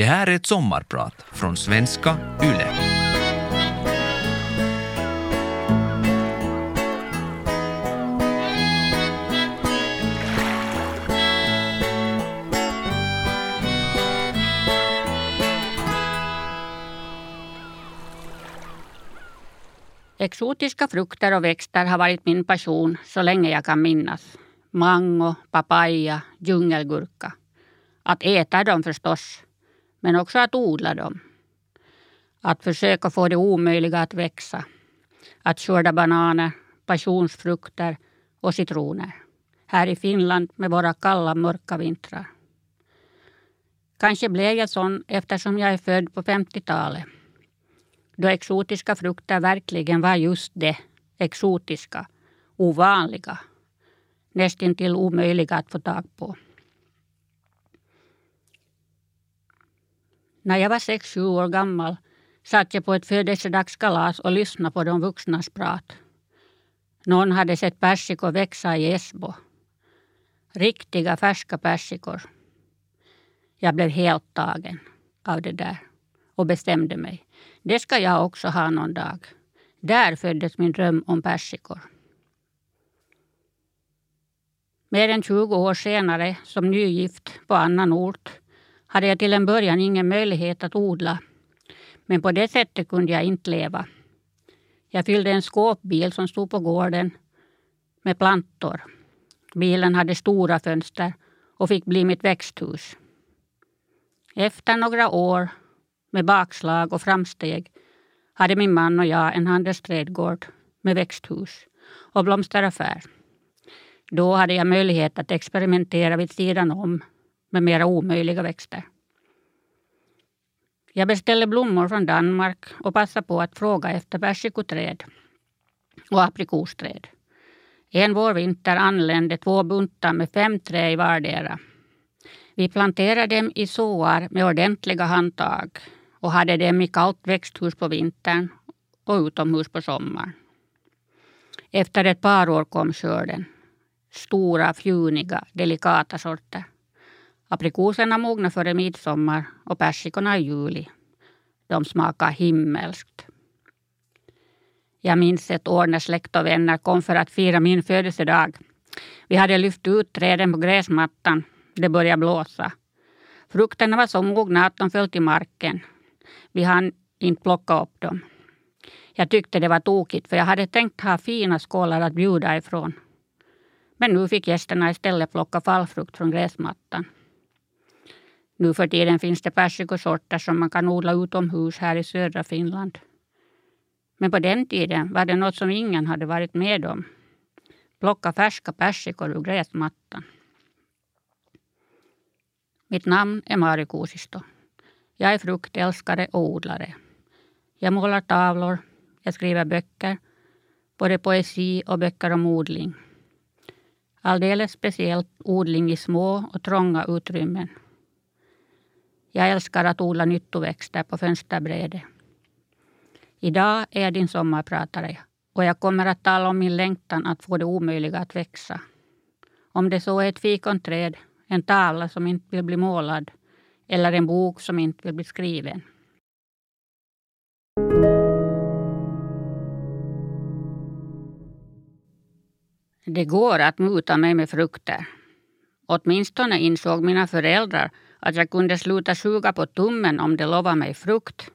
Det här är ett sommarprat från svenska YLE. Exotiska frukter och växter har varit min passion så länge jag kan minnas. Mango, papaya, djungelgurka. Att äta dem förstås, men också att odla dem. Att försöka få det omöjliga att växa. Att skörda bananer, passionsfrukter och citroner. Här i Finland med våra kalla, mörka vintrar. Kanske blev jag sån eftersom jag är född på 50-talet då exotiska frukter verkligen var just det, exotiska, ovanliga, nästintill omöjliga att få tag på. När jag var sex, sju år gammal satt jag på ett födelsedagskalas och lyssnade på de vuxnas prat. Någon hade sett persikor växa i Esbo. Riktiga färska persikor. Jag blev helt tagen av det där och bestämde mig. Det ska jag också ha någon dag. Där föddes min dröm om persikor. Mer än 20 år senare, som nygift på annan ort, hade jag till en början ingen möjlighet att odla. Men på det sättet kunde jag inte leva. Jag fyllde en skåpbil som stod på gården med plantor. Bilen hade stora fönster och fick bli mitt växthus. Efter några år med bakslag och framsteg hade min man och jag en handelsträdgård med växthus och blomsteraffär. Då hade jag möjlighet att experimentera vid sidan om med mera omöjliga växter. Jag beställde blommor från Danmark och passade på att fråga efter persikoträd och aprikosträd. En vårvinter anlände två buntar med fem trä i vardera. Vi planterade dem i såar med ordentliga handtag och hade dem i kallt växthus på vintern och utomhus på sommaren. Efter ett par år kom skörden. Stora, fjuniga, delikata sorter. Aprikoserna mognar före midsommar och persikorna i juli. De smakar himmelskt. Jag minns ett år när släkt och vänner kom för att fira min födelsedag. Vi hade lyft ut träden på gräsmattan. Det började blåsa. Frukterna var så mogna att de föll till marken. Vi hann inte plocka upp dem. Jag tyckte det var tokigt för jag hade tänkt ha fina skålar att bjuda ifrån. Men nu fick gästerna istället plocka fallfrukt från gräsmattan. Nu för tiden finns det persikosorter som man kan odla utomhus här i södra Finland. Men på den tiden var det något som ingen hade varit med om. Plocka färska persikor ur gräsmattan. Mitt namn är Mari Kuusisto. Jag är fruktälskare och odlare. Jag målar tavlor, jag skriver böcker, både poesi och böcker om odling. Alldeles speciellt odling i små och trånga utrymmen. Jag älskar att odla nyttoväxter på fönsterbrädet. Idag är jag din sommarpratare och jag kommer att tala om min längtan att få det omöjliga att växa. Om det så är ett fikonträd, en tavla som inte vill bli målad eller en bok som inte vill bli skriven. Det går att muta mig med frukter. Åtminstone insåg mina föräldrar att jag kunde sluta suga på tummen om de lovade mig frukt.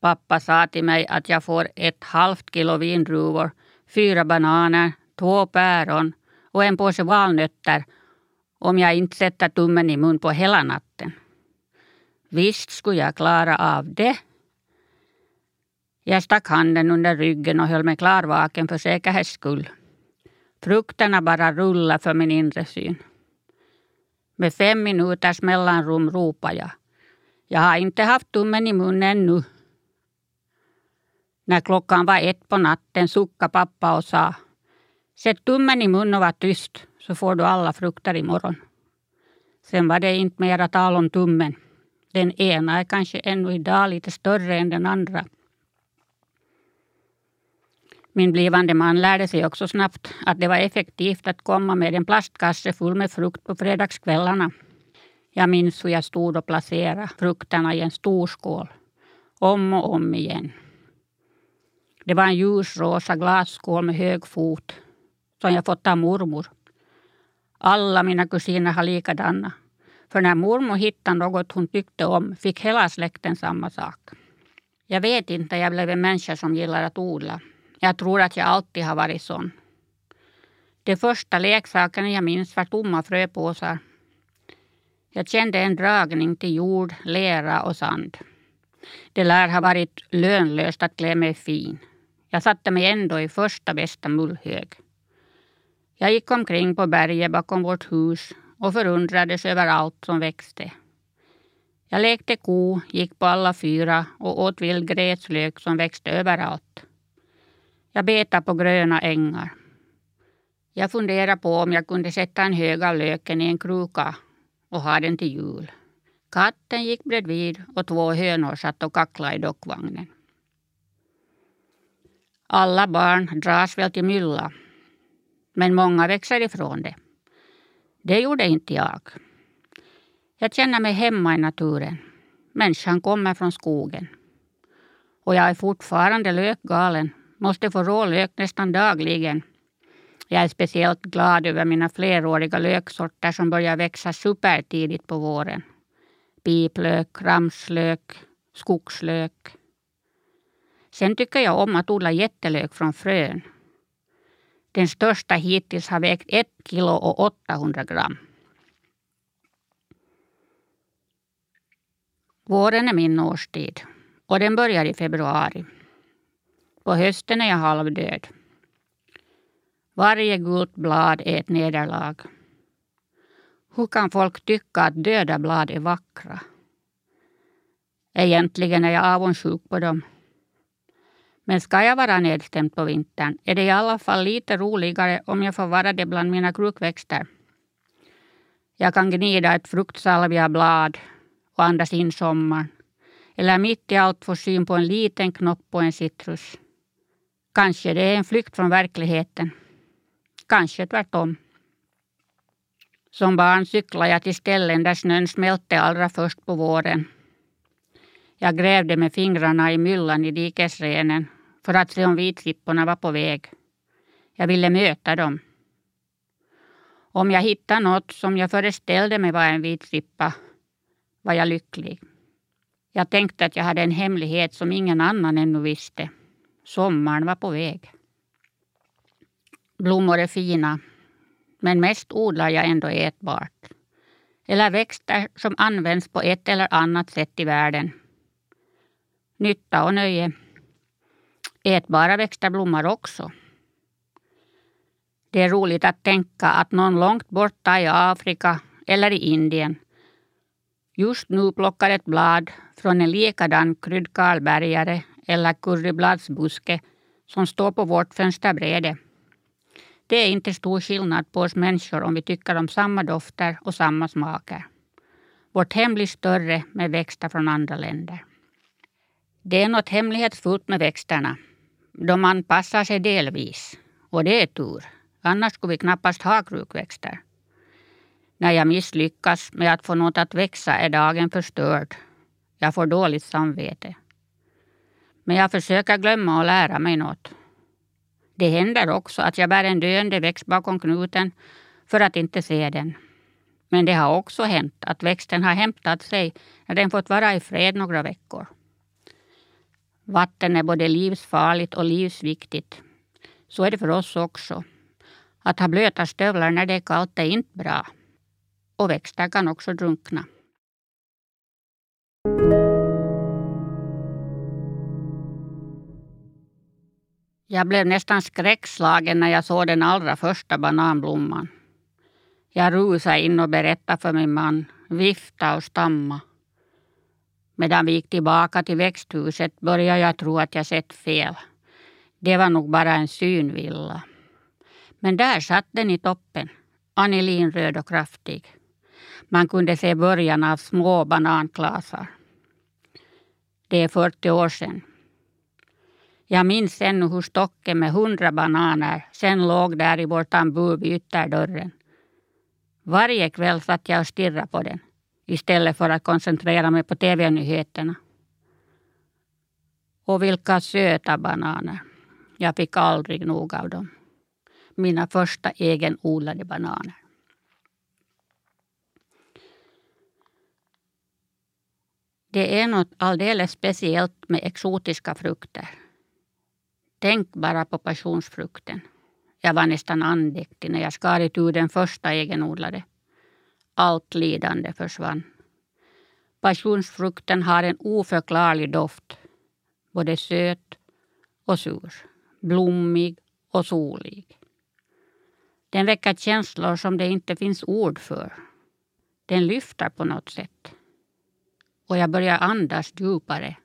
Pappa sa till mig att jag får ett halvt kilo vindruvor, fyra bananer, två päron och en påse valnötter om jag inte sätter tummen i mun på hela natten. Visst skulle jag klara av det. Jag stack handen under ryggen och höll mig klarvaken för säkerhets skull. Frukterna bara rullade för min inre syn. Med fem minuters mellanrum ropade jag. Jag har inte haft tummen i munnen ännu. När klockan var ett på natten suckade pappa och sa Sätt tummen i munnen och var tyst så får du alla frukter imorgon. Sen var det inte mera tal om tummen. Den ena är kanske ännu idag lite större än den andra. Min blivande man lärde sig också snabbt att det var effektivt att komma med en plastkasse full med frukt på fredagskvällarna. Jag minns hur jag stod och placerade frukterna i en stor skål. Om och om igen. Det var en ljusrosa glasskål med hög fot som jag fått av mormor. Alla mina kusiner har likadana. För när mormor hittade något hon tyckte om fick hela släkten samma sak. Jag vet inte, jag blev en människa som gillar att odla. Jag tror att jag alltid har varit sån. De första leksakerna jag minns var tomma fröpåsar. Jag kände en dragning till jord, lera och sand. Det lär ha varit lönlöst att klä mig fin. Jag satte mig ändå i första bästa mullhög. Jag gick omkring på berget bakom vårt hus och förundrades över allt som växte. Jag lekte ko, gick på alla fyra och åt vild gräslök som växte överallt. Jag betar på gröna ängar. Jag funderar på om jag kunde sätta en hög av löken i en kruka och ha den till jul. Katten gick bredvid och två hönor satt och kacklade i dockvagnen. Alla barn dras väl till mylla, men många växer ifrån det. Det gjorde inte jag. Jag känner mig hemma i naturen. Människan kommer från skogen. Och jag är fortfarande lökgalen. Måste få rå lök nästan dagligen. Jag är speciellt glad över mina fleråriga löksorter som börjar växa supertidigt på våren. Piplök, ramslök, skogslök. Sen tycker jag om att odla jättelök från frön. Den största hittills har vägt 1 kilo och 800 gram. Våren är min årstid och den börjar i februari. På hösten är jag halvdöd. Varje gult blad är ett nederlag. Hur kan folk tycka att döda blad är vackra? Egentligen är jag avundsjuk på dem. Men ska jag vara nedstämd på vintern är det i alla fall lite roligare om jag får vara det bland mina krukväxter. Jag kan gnida ett fruktsalviablad och andas in sommaren. Eller mitt i allt få syn på en liten knopp på en citrus. Kanske det är en flykt från verkligheten. Kanske tvärtom. Som barn cyklade jag till ställen där snön smälte allra först på våren. Jag grävde med fingrarna i myllan i dikesrenen för att se om vitripporna var på väg. Jag ville möta dem. Om jag hittade något som jag föreställde mig var en vitrippa var jag lycklig. Jag tänkte att jag hade en hemlighet som ingen annan ännu visste. Sommaren var på väg. Blommor är fina, men mest odlar jag ändå ätbart. Eller växter som används på ett eller annat sätt i världen. Nytta och nöje. Ätbara växter blommar också. Det är roligt att tänka att någon långt borta i Afrika eller i Indien just nu plockar ett blad från en likadan kryddkalbergare eller currybladsbuske som står på vårt fönsterbräde. Det är inte stor skillnad på oss människor om vi tycker om samma dofter och samma smaker. Vårt hem blir större med växter från andra länder. Det är något hemlighetsfullt med växterna. De anpassar sig delvis. Och det är tur. Annars skulle vi knappast ha krukväxter. När jag misslyckas med att få något att växa är dagen förstörd. Jag får dåligt samvete. Men jag försöker glömma och lära mig något. Det händer också att jag bär en döende växt bakom knuten för att inte se den. Men det har också hänt att växten har hämtat sig när den fått vara i fred några veckor. Vatten är både livsfarligt och livsviktigt. Så är det för oss också. Att ha blöta stövlar när det är kallt är inte bra. Och växter kan också drunkna. Jag blev nästan skräckslagen när jag såg den allra första bananblomman. Jag rusade in och berättade för min man, vifta och stamma. Medan vi gick tillbaka till växthuset började jag tro att jag sett fel. Det var nog bara en synvilla. Men där satt den i toppen, anilinröd och kraftig. Man kunde se början av små bananklasar. Det är 40 år sedan. Jag minns ännu hur stocken med hundra bananer sen låg där i vår tambur vid ytterdörren. Varje kväll satt jag och stirrade på den. istället för att koncentrera mig på tv-nyheterna. Och vilka söta bananer. Jag fick aldrig nog av dem. Mina första egenodlade bananer. Det är något alldeles speciellt med exotiska frukter. Tänk bara på passionsfrukten. Jag var nästan andäktig när jag skarit ur den första egenodlade. Allt lidande försvann. Passionsfrukten har en oförklarlig doft. Både söt och sur. Blommig och solig. Den väcker känslor som det inte finns ord för. Den lyfter på något sätt. Och jag börjar andas djupare.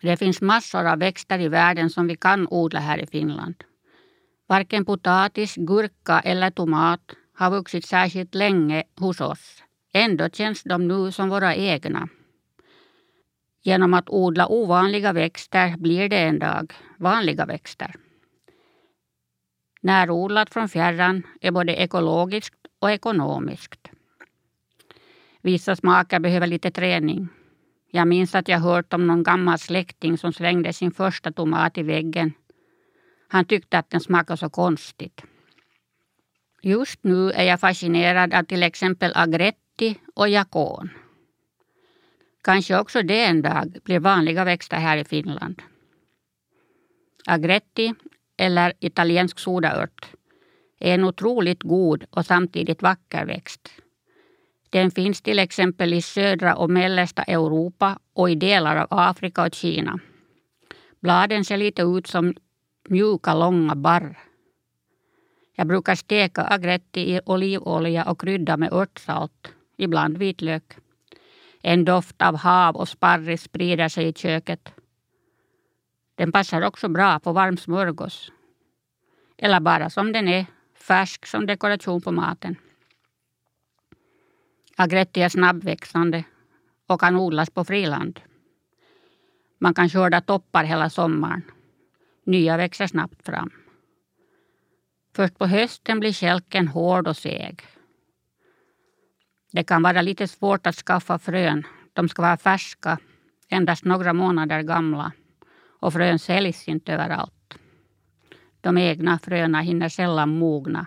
Det finns massor av växter i världen som vi kan odla här i Finland. Varken potatis, gurka eller tomat har vuxit särskilt länge hos oss. Ändå känns de nu som våra egna. Genom att odla ovanliga växter blir det en dag vanliga växter. Närodlat från fjärran är både ekologiskt och ekonomiskt. Vissa smaker behöver lite träning. Jag minns att jag hört om någon gammal släkting som svängde sin första tomat i väggen. Han tyckte att den smakade så konstigt. Just nu är jag fascinerad av till exempel agretti och jakon. Kanske också det en dag blir vanliga växter här i Finland. Agretti, eller italiensk sodaört, är en otroligt god och samtidigt vacker växt. Den finns till exempel i södra och mellersta Europa och i delar av Afrika och Kina. Bladen ser lite ut som mjuka, långa barr. Jag brukar steka agretti i olivolja och krydda med örtsalt, ibland vitlök. En doft av hav och sparris sprider sig i köket. Den passar också bra på varm smörgås. Eller bara som den är, färsk som dekoration på maten. Agretti är snabbväxande och kan odlas på friland. Man kan skörda toppar hela sommaren. Nya växer snabbt fram. Först på hösten blir kälken hård och seg. Det kan vara lite svårt att skaffa frön. De ska vara färska, endast några månader gamla och frön säljs inte överallt. De egna fröna hinner sällan mogna.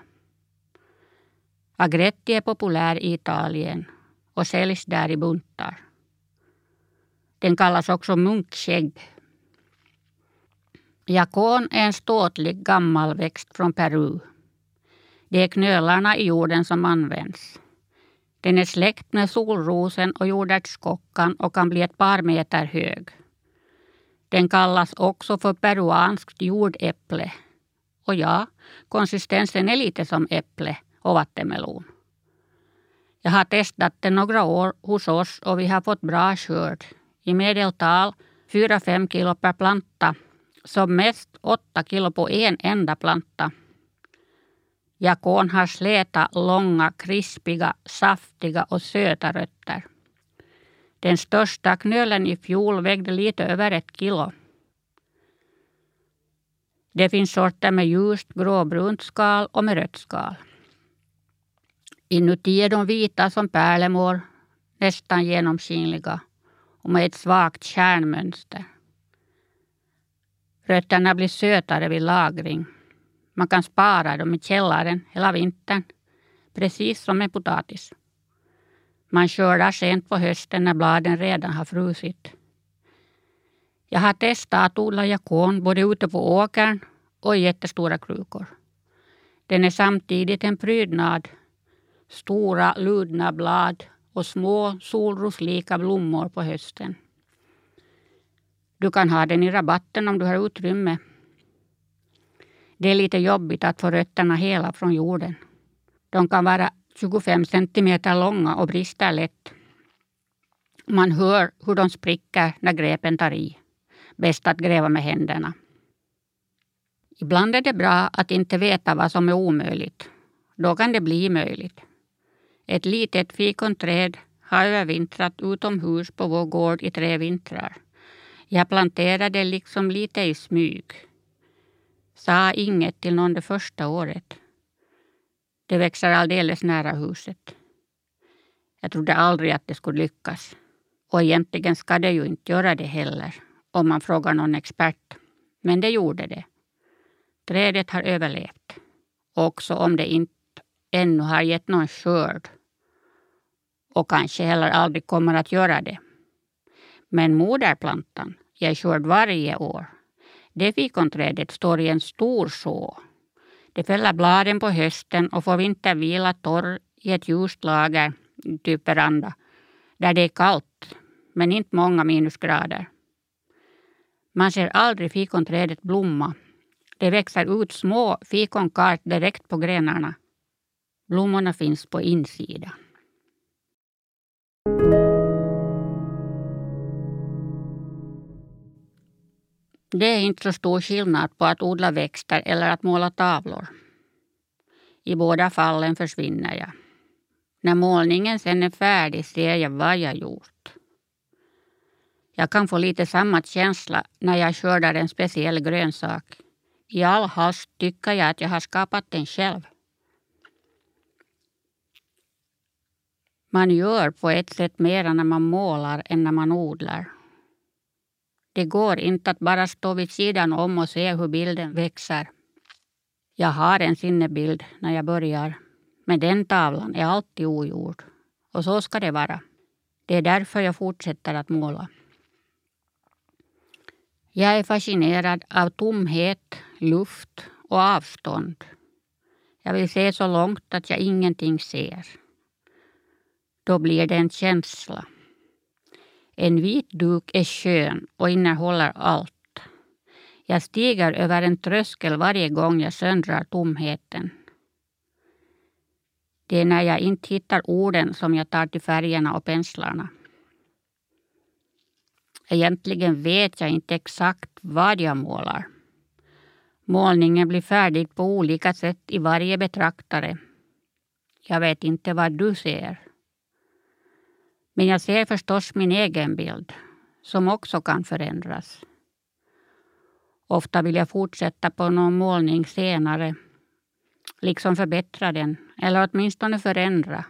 Agretti är populär i Italien och säljs där i buntar. Den kallas också munkskägg. Jakon är en ståtlig gammal växt från Peru. Det är knölarna i jorden som används. Den är släkt med solrosen och jordärtskockan och kan bli ett par meter hög. Den kallas också för peruanskt jordäpple. Och ja, konsistensen är lite som äpple och vattenmelon. Jag har testat den några år hos oss och vi har fått bra skörd. I medeltal 4-5 kilo per planta. Som mest 8 kilo på en enda planta. Jakon har släta, långa, krispiga, saftiga och söta rötter. Den största knölen i fjol vägde lite över ett kilo. Det finns sorter med ljust gråbrunt skal och med rött skal. Inuti är de vita som pärlemor, nästan genomskinliga och med ett svagt kärnmönster. Rötterna blir sötare vid lagring. Man kan spara dem i källaren hela vintern, precis som med potatis. Man skördar sent på hösten när bladen redan har frusit. Jag har testat att odla jakon både ute på åkern och i jättestora krukor. Den är samtidigt en prydnad. Stora ludna blad och små solroslika blommor på hösten. Du kan ha den i rabatten om du har utrymme. Det är lite jobbigt att få rötterna hela från jorden. De kan vara 25 centimeter långa och brister lätt. Man hör hur de spricker när grepen tar i. Bäst att gräva med händerna. Ibland är det bra att inte veta vad som är omöjligt. Då kan det bli möjligt. Ett litet fikonträd har övervintrat utomhus på vår gård i tre vintrar. Jag planterade liksom lite i smyg. Sa inget till någon det första året. Det växer alldeles nära huset. Jag trodde aldrig att det skulle lyckas. Och egentligen ska det ju inte göra det heller, om man frågar någon expert. Men det gjorde det. Trädet har överlevt. Också om det inte ännu har gett någon skörd. Och kanske heller aldrig kommer att göra det. Men moderplantan ger skörd varje år. Det fikonträdet står i en stor så. Det fäller bladen på hösten och får vintervila torr i ett ljust lager, typ veranda, där det är kallt, men inte många minusgrader. Man ser aldrig fikonträdet blomma. Det växer ut små fikonkart direkt på grenarna. Blommorna finns på insidan. Det är inte så stor skillnad på att odla växter eller att måla tavlor. I båda fallen försvinner jag. När målningen sen är färdig ser jag vad jag gjort. Jag kan få lite samma känsla när jag skördar en speciell grönsak. I all hast tycker jag att jag har skapat den själv. Man gör på ett sätt mer när man målar än när man odlar. Det går inte att bara stå vid sidan om och se hur bilden växer. Jag har en sinnebild när jag börjar, men den tavlan är alltid ogjord. Och så ska det vara. Det är därför jag fortsätter att måla. Jag är fascinerad av tomhet, luft och avstånd. Jag vill se så långt att jag ingenting ser. Då blir det en känsla. En vit duk är skön och innehåller allt. Jag stiger över en tröskel varje gång jag söndrar tomheten. Det är när jag inte hittar orden som jag tar till färgerna och penslarna. Egentligen vet jag inte exakt vad jag målar. Målningen blir färdig på olika sätt i varje betraktare. Jag vet inte vad du ser. Men jag ser förstås min egen bild, som också kan förändras. Ofta vill jag fortsätta på någon målning senare, liksom förbättra den, eller åtminstone förändra.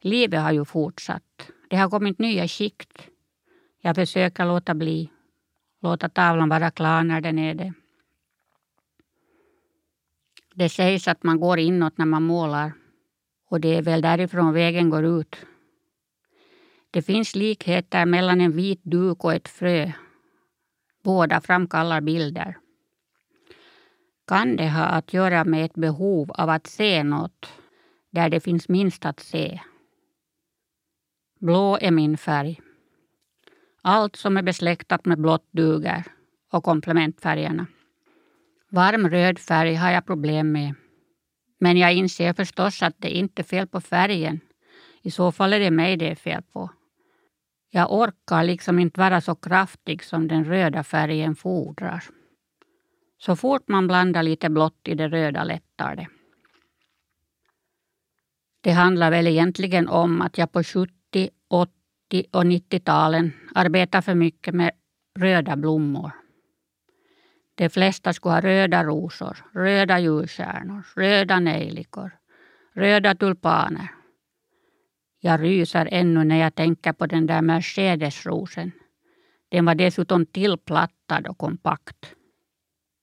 Livet har ju fortsatt. Det har kommit nya skikt. Jag försöker låta bli, låta tavlan vara klar när den är det. Det sägs att man går inåt när man målar och det är väl därifrån vägen går ut. Det finns likheter mellan en vit duk och ett frö. Båda framkallar bilder. Kan det ha att göra med ett behov av att se något där det finns minst att se? Blå är min färg. Allt som är besläktat med blått duger och komplementfärgerna. Varm röd färg har jag problem med. Men jag inser förstås att det inte är fel på färgen. I så fall är det mig det är fel på. Jag orkar liksom inte vara så kraftig som den röda färgen fordrar. Så fort man blandar lite blått i det röda lättar det. Det handlar väl egentligen om att jag på 70, 80 och 90-talen arbetade för mycket med röda blommor. De flesta skulle ha röda rosor, röda julstjärnor, röda nejlikor, röda tulpaner jag ryser ännu när jag tänker på den där Mercedesrosen. Den var dessutom tillplattad och kompakt.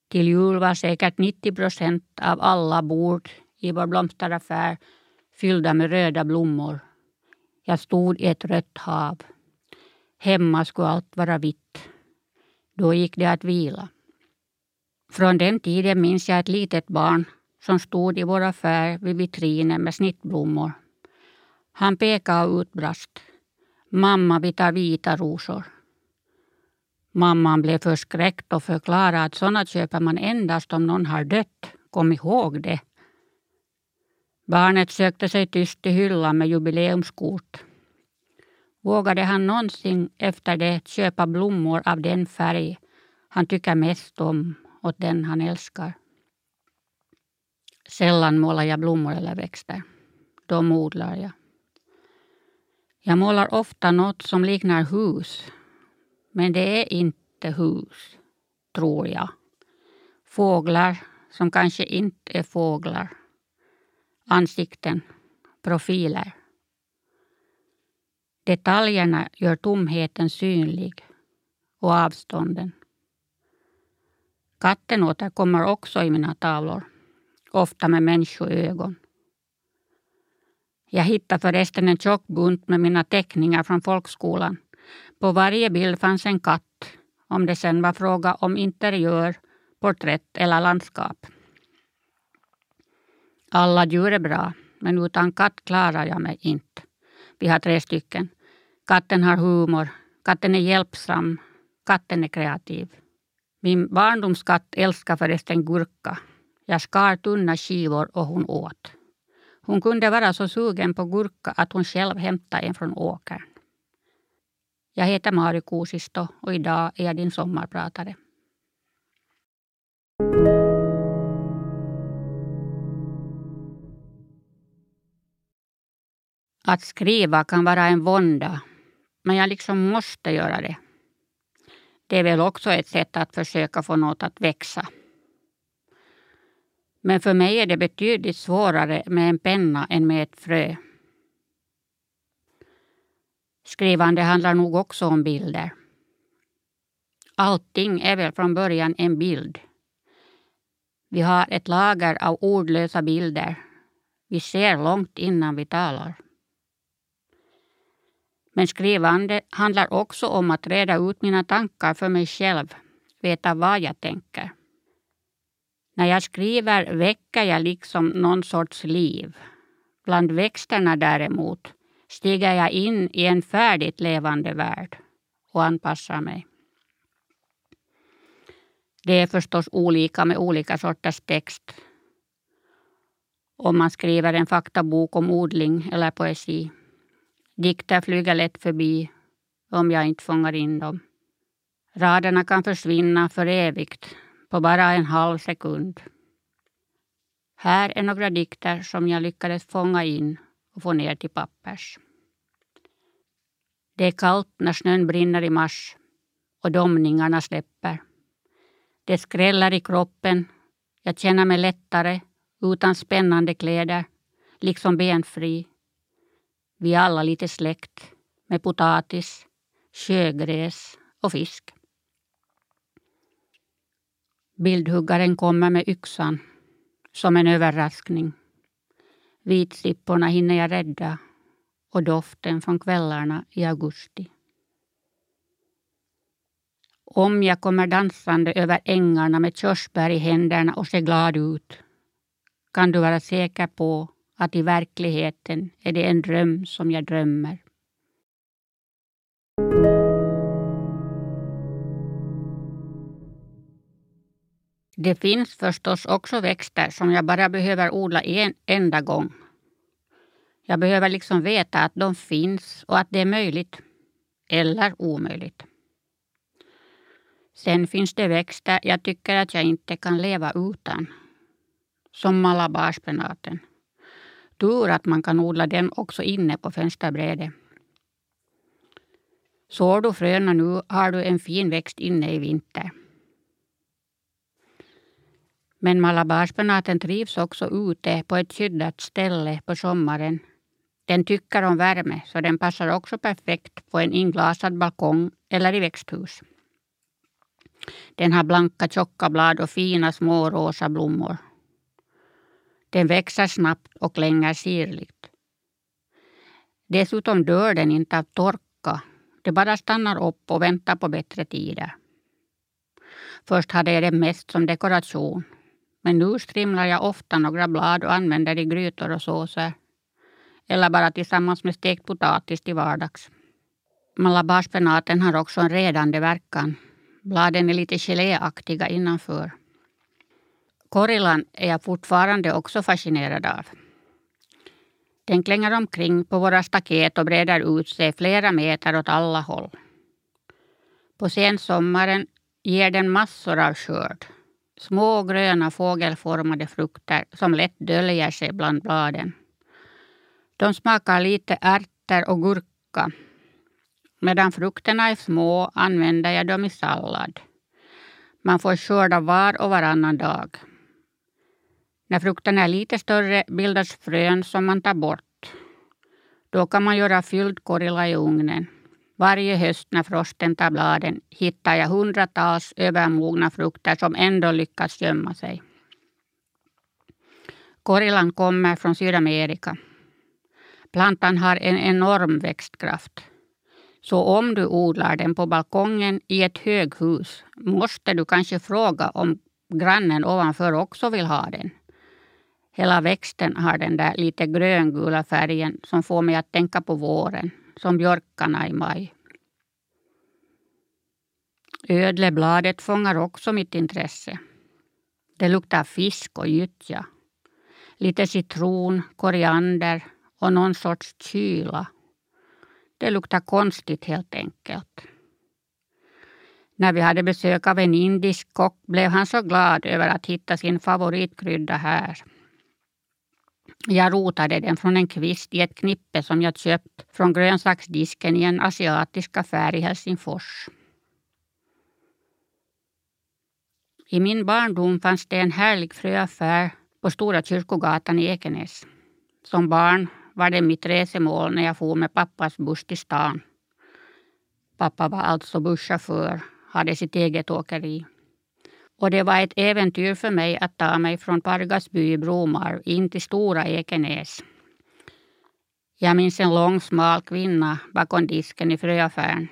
Till jul var säkert 90 procent av alla bord i vår blomsteraffär fyllda med röda blommor. Jag stod i ett rött hav. Hemma skulle allt vara vitt. Då gick det att vila. Från den tiden minns jag ett litet barn som stod i vår affär vid vitrinen med snittblommor han pekade och utbrast. Mamma, vi tar vita rosor. Mamman blev förskräckt och förklarade att sådana köper man endast om någon har dött. Kom ihåg det. Barnet sökte sig tyst till hyllan med jubileumskort. Vågade han någonsin efter det köpa blommor av den färg han tycker mest om åt den han älskar? Sällan målar jag blommor eller växter. De odlar jag. Jag målar ofta något som liknar hus. Men det är inte hus, tror jag. Fåglar som kanske inte är fåglar. Ansikten, profiler. Detaljerna gör tomheten synlig och avstånden. Katten återkommer också i mina tavlor, ofta med människoögon. Jag hittade förresten en tjock bunt med mina teckningar från folkskolan. På varje bild fanns en katt, om det sen var fråga om interiör, porträtt eller landskap. Alla djur är bra, men utan katt klarar jag mig inte. Vi har tre stycken. Katten har humor, katten är hjälpsam, katten är kreativ. Min barndomskatt älskar förresten gurka. Jag skar tunna skivor och hon åt. Hon kunde vara så sugen på gurka att hon själv hämtade en från åkern. Jag heter Mari Kuusisto och idag är jag din sommarpratare. Att skriva kan vara en vånda, men jag liksom måste göra det. Det är väl också ett sätt att försöka få något att växa. Men för mig är det betydligt svårare med en penna än med ett frö. Skrivande handlar nog också om bilder. Allting är väl från början en bild. Vi har ett lager av ordlösa bilder. Vi ser långt innan vi talar. Men skrivande handlar också om att reda ut mina tankar för mig själv, veta vad jag tänker. När jag skriver väcker jag liksom någon sorts liv. Bland växterna däremot stiger jag in i en färdigt levande värld och anpassar mig. Det är förstås olika med olika sorters text. Om man skriver en faktabok om odling eller poesi. Dikter flyger lätt förbi om jag inte fångar in dem. Raderna kan försvinna för evigt på bara en halv sekund. Här är några dikter som jag lyckades fånga in och få ner till pappers. Det är kallt när snön brinner i mars och domningarna släpper. Det skräller i kroppen. Jag känner mig lättare utan spännande kläder, liksom benfri. Vi är alla lite släkt med potatis, sjögräs och fisk. Bildhuggaren kommer med yxan som en överraskning. Vitsipporna hinner jag rädda och doften från kvällarna i augusti. Om jag kommer dansande över ängarna med körsbär i händerna och ser glad ut kan du vara säker på att i verkligheten är det en dröm som jag drömmer. Det finns förstås också växter som jag bara behöver odla en enda gång. Jag behöver liksom veta att de finns och att det är möjligt. Eller omöjligt. Sen finns det växter jag tycker att jag inte kan leva utan. Som malabarspenaten. Tur att man kan odla den också inne på fönsterbrädet. Sår du fröna nu har du en fin växt inne i vinter. Men malabarspenaten trivs också ute på ett skyddat ställe på sommaren. Den tycker om värme så den passar också perfekt på en inglasad balkong eller i växthus. Den har blanka tjocka blad och fina små rosa blommor. Den växer snabbt och klänger sirligt. Dessutom dör den inte av torka. Det bara stannar upp och väntar på bättre tider. Först hade jag den mest som dekoration. Men nu strimlar jag ofta några blad och använder i grytor och såser. Eller bara tillsammans med stekt potatis till vardags. Malabarspenaten har också en redande verkan. Bladen är lite geléaktiga innanför. Korilan är jag fortfarande också fascinerad av. Den klänger omkring på våra staket och breder ut sig flera meter åt alla håll. På sensommaren ger den massor av skörd. Små gröna fågelformade frukter som lätt döljer sig bland bladen. De smakar lite ärtor och gurka. Medan frukterna är små använder jag dem i sallad. Man får skörda var och varannan dag. När frukterna är lite större bildas frön som man tar bort. Då kan man göra fylld korilla i ugnen. Varje höst när frosten tar bladen hittar jag hundratals övermogna frukter som ändå lyckats gömma sig. Korillan kommer från Sydamerika. Plantan har en enorm växtkraft. Så om du odlar den på balkongen i ett höghus måste du kanske fråga om grannen ovanför också vill ha den. Hela växten har den där lite gröngula färgen som får mig att tänka på våren, som björkarna i maj. Ödlebladet fångar också mitt intresse. Det luktar fisk och gyttja. Lite citron, koriander och någon sorts kyla. Det luktar konstigt helt enkelt. När vi hade besök av en indisk kock blev han så glad över att hitta sin favoritkrydda här. Jag rotade den från en kvist i ett knippe som jag köpt från grönsaksdisken i en asiatisk affär i Helsingfors. I min barndom fanns det en härlig fröaffär på Stora kyrkogatan i Ekenäs. Som barn var det mitt resemål när jag for med pappas buss till stan. Pappa var alltså busschaufför, hade sitt eget åkeri. Och det var ett äventyr för mig att ta mig från Pargasby i Bromarv in till Stora Ekenäs. Jag minns en lång smal kvinna bakom disken i fröaffären.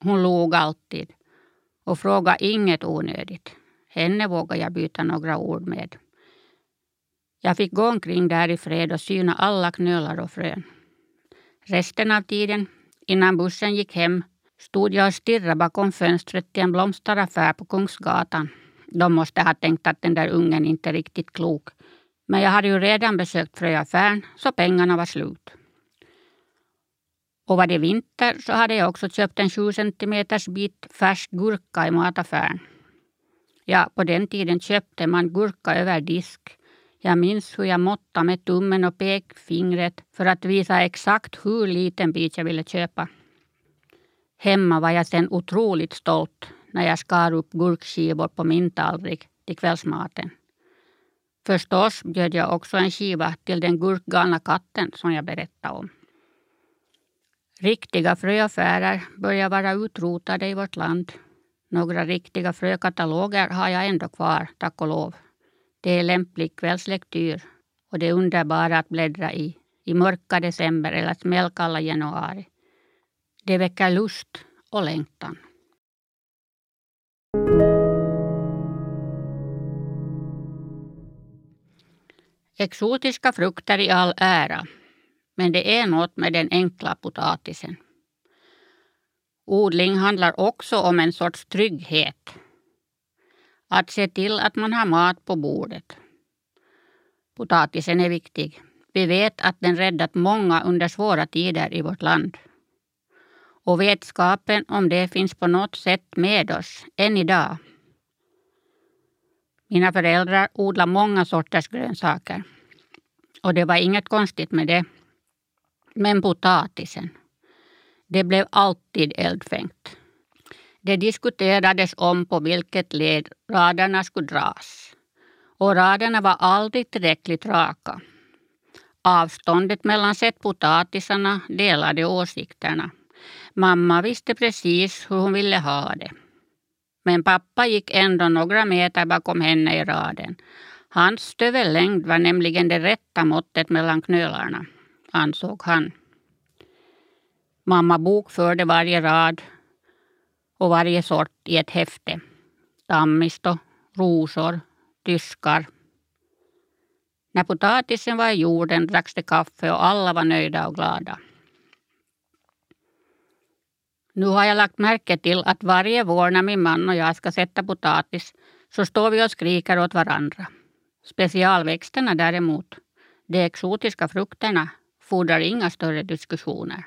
Hon log alltid och frågade inget onödigt. Henne vågade jag byta några ord med. Jag fick gå omkring där i fred och syna alla knölar och frön. Resten av tiden, innan bussen gick hem, stod jag och stirrade bakom fönstret till en blomsteraffär på Kungsgatan. De måste ha tänkt att den där ungen inte är riktigt klok. Men jag hade ju redan besökt fröaffären så pengarna var slut. Och var det vinter så hade jag också köpt en 7 centimeters bit färsk gurka i mataffären. Ja, på den tiden köpte man gurka över disk. Jag minns hur jag måttade med tummen och pekfingret för att visa exakt hur liten bit jag ville köpa. Hemma var jag sen otroligt stolt när jag skar upp gurkskivor på min tallrik till kvällsmaten. Förstås bjöd jag också en skiva till den gurkgalna katten som jag berättade om. Riktiga fröaffärer börjar vara utrotade i vårt land några riktiga frökataloger har jag ändå kvar, tack och lov. Det är lämplig kvällslektyr och det är underbara att bläddra i, i mörka december eller smällkalla januari. Det väcker lust och längtan. Exotiska frukter i all ära, men det är något med den enkla potatisen. Odling handlar också om en sorts trygghet. Att se till att man har mat på bordet. Potatisen är viktig. Vi vet att den räddat många under svåra tider i vårt land. Och vetskapen om det finns på något sätt med oss än idag. Mina föräldrar odlade många sorters grönsaker. Och det var inget konstigt med det. Men potatisen. Det blev alltid eldfängt. Det diskuterades om på vilket led raderna skulle dras. Och raderna var aldrig tillräckligt raka. Avståndet mellan sättpotatisarna delade åsikterna. Mamma visste precis hur hon ville ha det. Men pappa gick ändå några meter bakom henne i raden. Hans stövellängd var nämligen det rätta måttet mellan knölarna, ansåg han. Mamma bokförde varje rad och varje sort i ett häfte. Tammisto, rosor, tyskar. När potatisen var i jorden dracks det kaffe och alla var nöjda och glada. Nu har jag lagt märke till att varje vår när min man och jag ska sätta potatis så står vi och skriker åt varandra. Specialväxterna däremot, de exotiska frukterna, fordrar inga större diskussioner.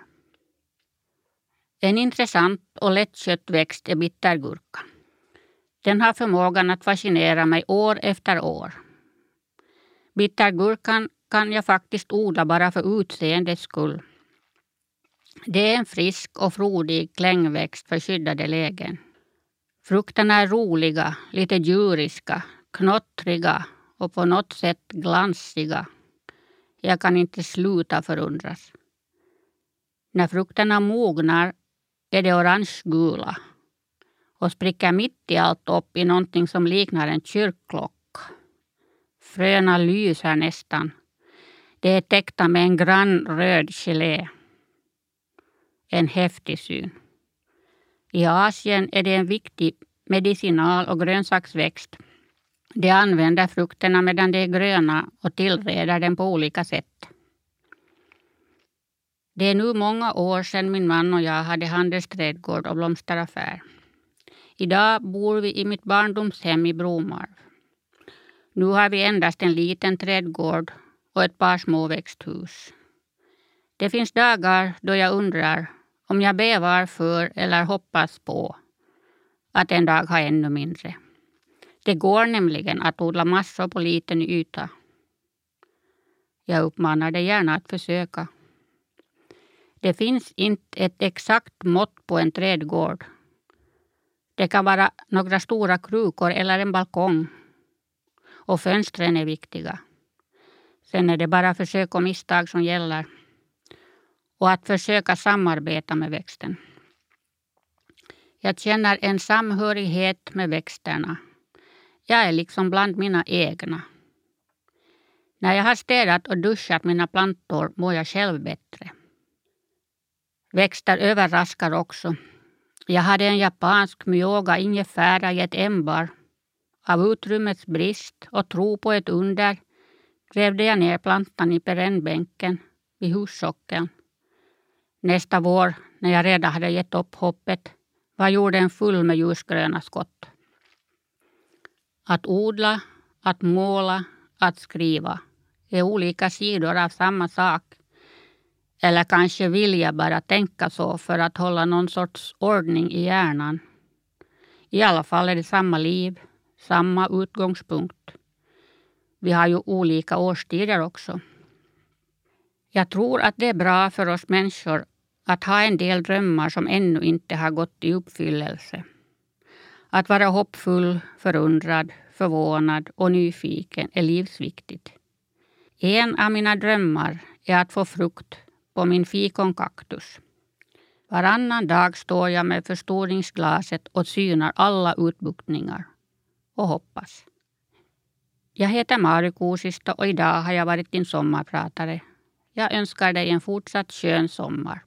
En intressant och lättkött växt är bittergurka. Den har förmågan att fascinera mig år efter år. Bittergurkan kan jag faktiskt odla bara för utseendets skull. Det är en frisk och frodig klängväxt för skyddade lägen. Frukterna är roliga, lite djuriska, knottriga och på något sätt glansiga. Jag kan inte sluta förundras. När frukterna mognar är de orangegula och spricker mitt i allt upp i någonting som liknar en kyrkklocka. Fröna lyser nästan. De är täckta med en grann röd gelé. En häftig syn. I Asien är det en viktig medicinal och grönsaksväxt. De använder frukterna medan de är gröna och tillreder dem på olika sätt. Det är nu många år sedan min man och jag hade handelsträdgård och blomsteraffär. Idag bor vi i mitt barndomshem i Bromarv. Nu har vi endast en liten trädgård och ett par små växthus. Det finns dagar då jag undrar om jag bävar för eller hoppas på att en dag ha ännu mindre. Det går nämligen att odla massor på liten yta. Jag uppmanar dig gärna att försöka. Det finns inte ett exakt mått på en trädgård. Det kan vara några stora krukor eller en balkong. Och fönstren är viktiga. Sen är det bara försök och misstag som gäller. Och att försöka samarbeta med växten. Jag känner en samhörighet med växterna. Jag är liksom bland mina egna. När jag har städat och duschat mina plantor mår jag själv bättre. Växter överraskar också. Jag hade en japansk myoga ingefära i ett ämbar. Av utrymmets brist och tro på ett under grävde jag ner plantan i perennbänken vid hussockeln. Nästa vår, när jag redan hade gett upp hoppet, var jorden full med ljusgröna skott. Att odla, att måla, att skriva är olika sidor av samma sak. Eller kanske vill jag bara tänka så för att hålla någon sorts ordning i hjärnan. I alla fall är det samma liv, samma utgångspunkt. Vi har ju olika årstider också. Jag tror att det är bra för oss människor att ha en del drömmar som ännu inte har gått i uppfyllelse. Att vara hoppfull, förundrad, förvånad och nyfiken är livsviktigt. En av mina drömmar är att få frukt på min fikonkaktus. Varannan dag står jag med förstoringsglaset och synar alla utbuktningar och hoppas. Jag heter Mari Kuusisto och idag har jag varit din sommarpratare. Jag önskar dig en fortsatt skön sommar.